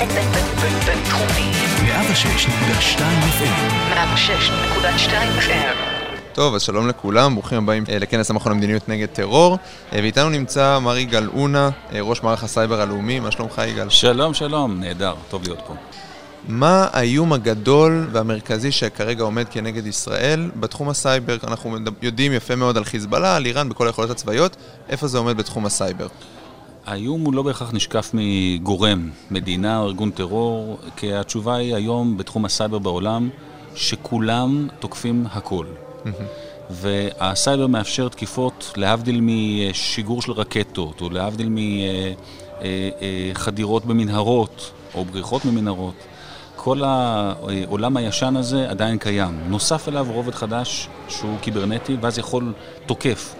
בינתחומי. 106.2 FM. 106.2 FM. טוב, אז שלום לכולם, ברוכים הבאים אה, לכנס המכון למדיניות נגד טרור. אה, ואיתנו נמצא מר יגאל אונה, אה, ראש מערך הסייבר הלאומי. מה שלומך יגאל? שלום, שלום, נהדר, טוב להיות פה. מה האיום הגדול והמרכזי שכרגע עומד כנגד ישראל בתחום הסייבר? אנחנו יודעים יפה מאוד על חיזבאללה, על איראן, בכל היכולות הצבאיות. איפה זה עומד בתחום הסייבר? האיום הוא לא בהכרח נשקף מגורם, מדינה או ארגון טרור, כי התשובה היא היום בתחום הסייבר בעולם, שכולם תוקפים הכל. והסייבר מאפשר תקיפות להבדיל משיגור של רקטות, או להבדיל מחדירות במנהרות, או בריחות ממנהרות. כל העולם הישן הזה עדיין קיים. נוסף אליו רובד חדש שהוא קיברנטי, ואז יכול תוקף,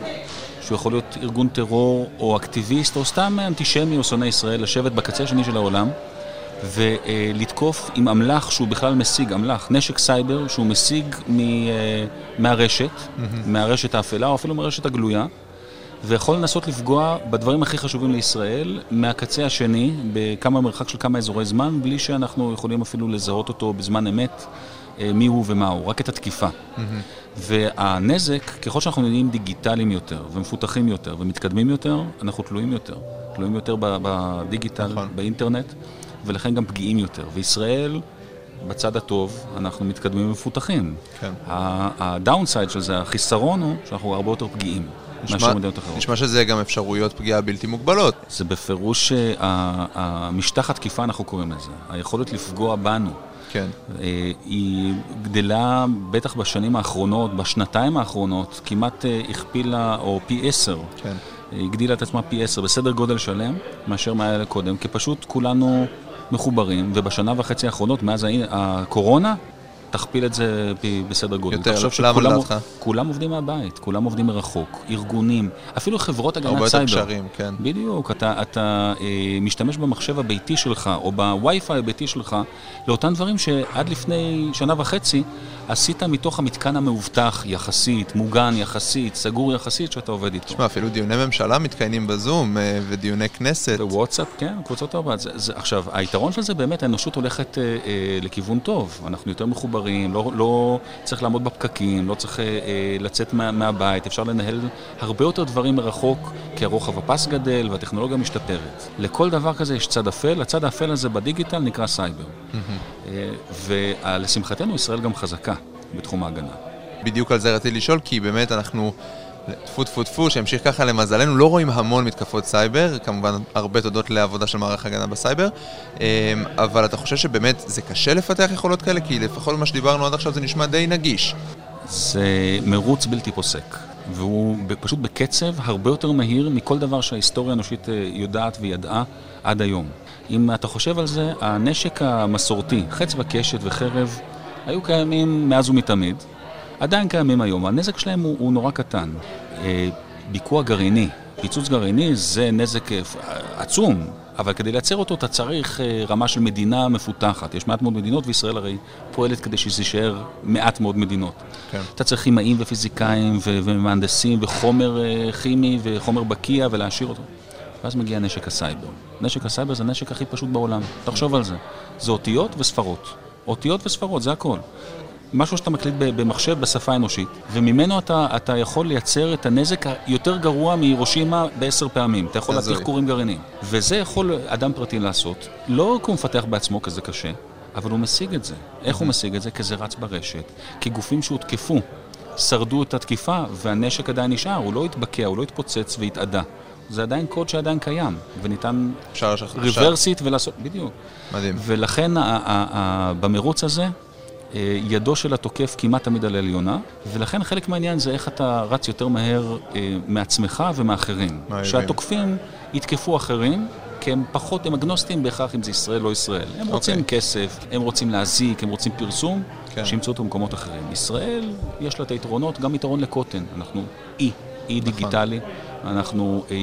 שהוא יכול להיות ארגון טרור או אקטיביסט או סתם אנטישמי או שונא ישראל, לשבת בקצה השני של העולם ולתקוף עם אמל"ח שהוא בכלל משיג, אמל"ח, נשק סייבר שהוא משיג מהרשת, מהרשת האפלה או אפילו מהרשת הגלויה. ויכול לנסות לפגוע בדברים הכי חשובים לישראל מהקצה השני, בכמה מרחק של כמה אזורי זמן, בלי שאנחנו יכולים אפילו לזהות אותו בזמן אמת, אה, מי הוא ומה הוא, רק את התקיפה. Mm-hmm. והנזק, ככל שאנחנו נהיים דיגיטליים יותר, ומפותחים יותר, ומתקדמים יותר, אנחנו תלויים יותר. תלויים יותר בדיגיטל, נכון. באינטרנט, ולכן גם פגיעים יותר. וישראל... בצד הטוב, אנחנו מתקדמים ומפותחים. כן. הדאונסייד של זה, החיסרון הוא שאנחנו הרבה יותר פגיעים. מאשר מדינות אחרות. נשמע שזה גם אפשרויות פגיעה בלתי מוגבלות. זה בפירוש אה, המשטח התקיפה, אנחנו קוראים לזה. היכולת לפגוע בנו. כן. אה, היא גדלה בטח בשנים האחרונות, בשנתיים האחרונות, כמעט אה, הכפילה, או פי עשר. כן. הגדילה את עצמה פי עשר, בסדר גודל שלם, מאשר מה היה קודם, כי פשוט כולנו מחוברים, ובשנה וחצי האחרונות, מאז הקורונה, תכפיל את זה בסדר גודל. יותר, למה לדעתך? כולם עובדים מהבית, כולם עובדים מרחוק, ארגונים, אפילו חברות הגנת סייבר. הרבה יותר קשרים, כן. בדיוק, אתה, אתה אה, משתמש במחשב הביתי שלך, או בווי-פיי הביתי שלך, לאותם דברים שעד לפני שנה וחצי עשית מתוך המתקן המאובטח יחסית, מוגן יחסית, סגור יחסית, שאתה עובד איתו. תשמע, אפילו דיוני ממשלה מתקיימים בזום, אה, ודיוני כנסת. בוואטסאפ, כן, קבוצות הרבה. עכשיו, היתרון של זה באמת, האנושות הולכת אה, אה, לכיוון טוב. אנחנו יותר מחוברים, לא, לא צריך לעמוד בפקקים, לא צריך אה, אה, לצאת מה, מהבית, אפשר לנהל הרבה יותר דברים מרחוק, כי הרוחב הפס גדל והטכנולוגיה משתפרת. לכל דבר כזה יש צד אפל, הצד האפל הזה בדיגיטל נקרא סייבר. Mm-hmm. ולשמחתנו ישראל גם חזקה. בתחום ההגנה. בדיוק על זה רציתי לשאול, כי באמת אנחנו, טפו טפו טפו, שימשיך ככה למזלנו, לא רואים המון מתקפות סייבר, כמובן הרבה תודות לעבודה של מערך הגנה בסייבר, אמ, אבל אתה חושב שבאמת זה קשה לפתח יכולות כאלה? כי לפחות מה שדיברנו עד עכשיו זה נשמע די נגיש. זה מרוץ בלתי פוסק, והוא פשוט בקצב הרבה יותר מהיר מכל דבר שההיסטוריה האנושית אה, יודעת וידעה עד היום. אם אתה חושב על זה, הנשק המסורתי, חץ וקשת וחרב, היו קיימים מאז ומתמיד, עדיין קיימים היום. הנזק שלהם הוא, הוא נורא קטן. אה, ביקוע גרעיני, פיצוץ גרעיני זה נזק אה, עצום, אבל כדי לייצר אותו אתה צריך אה, רמה של מדינה מפותחת. יש מעט מאוד מדינות, וישראל הרי פועלת כדי שזה יישאר מעט מאוד מדינות. כן. אתה צריך כימאים ופיזיקאים ו- ומהנדסים וחומר כימי וחומר בקיע ולהשאיר אותו. ואז מגיע נשק הסייבר. נשק הסייבר זה הנשק הכי פשוט בעולם. תחשוב על זה. זה אותיות וספרות. אותיות וספרות, זה הכל. משהו שאתה מקליד במחשב בשפה האנושית, וממנו אתה, אתה יכול לייצר את הנזק היותר גרוע מהירושימה בעשר פעמים. אתה יכול להתיך כורים גרעינים. וזה יכול אדם פרטי לעשות, לא כי הוא מפתח בעצמו, כי זה קשה, אבל הוא משיג את זה. איך הוא משיג את זה? כי זה רץ ברשת. כי גופים שהותקפו שרדו את התקיפה, והנשק עדיין נשאר, הוא לא התבקע, הוא לא התפוצץ והתאדה. זה עדיין קוד שעדיין קיים, וניתן ריברסית ולעשות, בדיוק. מדהים. ולכן במרוץ הזה, אה, ידו של התוקף כמעט תמיד על העליונה, ולכן חלק מהעניין זה איך אתה רץ יותר מהר אה, מעצמך ומאחרים. שהתוקפים יתקפו אחרים, כי הם פחות, הם אגנוסטים בהכרח אם זה ישראל או ישראל. הם okay. רוצים אוקיי. כסף, הם רוצים להזיק, הם רוצים פרסום, כן. שימצאו אותו במקומות אחרים. ישראל, יש לה את היתרונות, גם יתרון לקוטן. אנחנו אי, אי נכון. דיגיטלי. אנחנו, אה,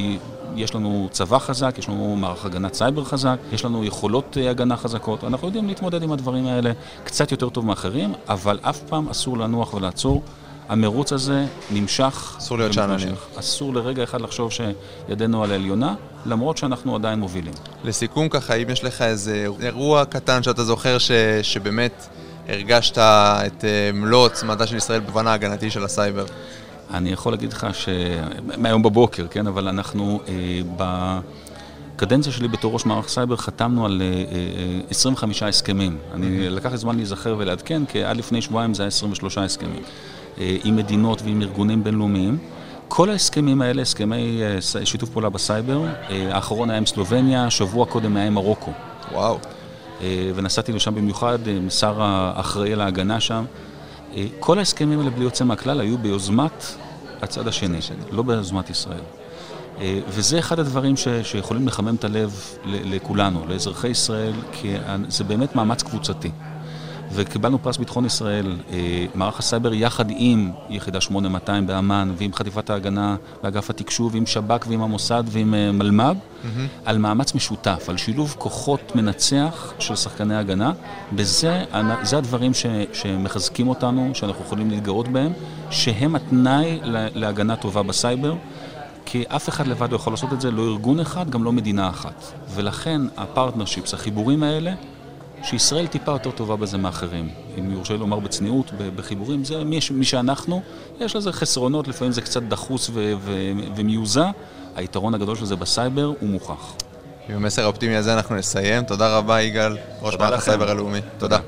יש לנו צבא חזק, יש לנו מערך הגנת סייבר חזק, יש לנו יכולות אה, הגנה חזקות, אנחנו יודעים להתמודד עם הדברים האלה קצת יותר טוב מאחרים, אבל אף פעם אסור לנוח ולעצור המרוץ הזה נמשך. אסור להיות שאננים. אסור לרגע אחד לחשוב שידנו על העליונה, למרות שאנחנו עדיין מובילים. לסיכום ככה, אם יש לך איזה אירוע קטן שאתה זוכר ש, שבאמת הרגשת את אה, מלוא עוצמתה של ישראל במובן ההגנתי של הסייבר? אני יכול להגיד לך ש... מהיום בבוקר, כן? אבל אנחנו אה, בקדנציה שלי בתור ראש מערך סייבר חתמנו על אה, אה, 25 הסכמים. אני לקח לי זמן להיזכר ולעדכן, כי עד לפני שבועיים זה היה 23 הסכמים. אה, עם מדינות ועם ארגונים בינלאומיים. כל ההסכמים האלה, הסכמי אה, שיתוף פעולה בסייבר, אה, האחרון היה עם סלובניה, שבוע קודם היה עם מרוקו. וואו. אה, ונסעתי לשם במיוחד עם שר האחראי על ההגנה שם. אה, כל ההסכמים האלה בלי יוצא מהכלל היו ביוזמת הצד השני, לא ביוזמת ישראל. אה, וזה אחד הדברים ש, שיכולים לחמם את הלב לכולנו, לאזרחי ישראל, כי זה באמת מאמץ קבוצתי. וקיבלנו פרס ביטחון ישראל, אה, מערך הסייבר יחד עם יחידה 8200 באמ"ן ועם חטיבת ההגנה ואגף התקשוב, עם שב"כ ועם המוסד ועם אה, מלמ"ב, mm-hmm. על מאמץ משותף, על שילוב כוחות מנצח של שחקני הגנה. בזה, זה הדברים ש, שמחזקים אותנו, שאנחנו יכולים להתגאות בהם, שהם התנאי להגנה טובה בסייבר. כי אף אחד לבד לא יכול לעשות את זה, לא ארגון אחד, גם לא מדינה אחת. ולכן ה partnerships, החיבורים האלה, שישראל טיפה יותר טובה בזה מאחרים. אם יורשה לי לומר בצניעות, בחיבורים, זה מי, מי שאנחנו, יש לזה חסרונות, לפעמים זה קצת דחוס ו- ו- ומיוזע. היתרון הגדול של זה בסייבר הוא מוכח. עם המסר האופטימי הזה אנחנו נסיים. תודה רבה, יגאל, ראש מערך הסייבר הלאומי. תודה.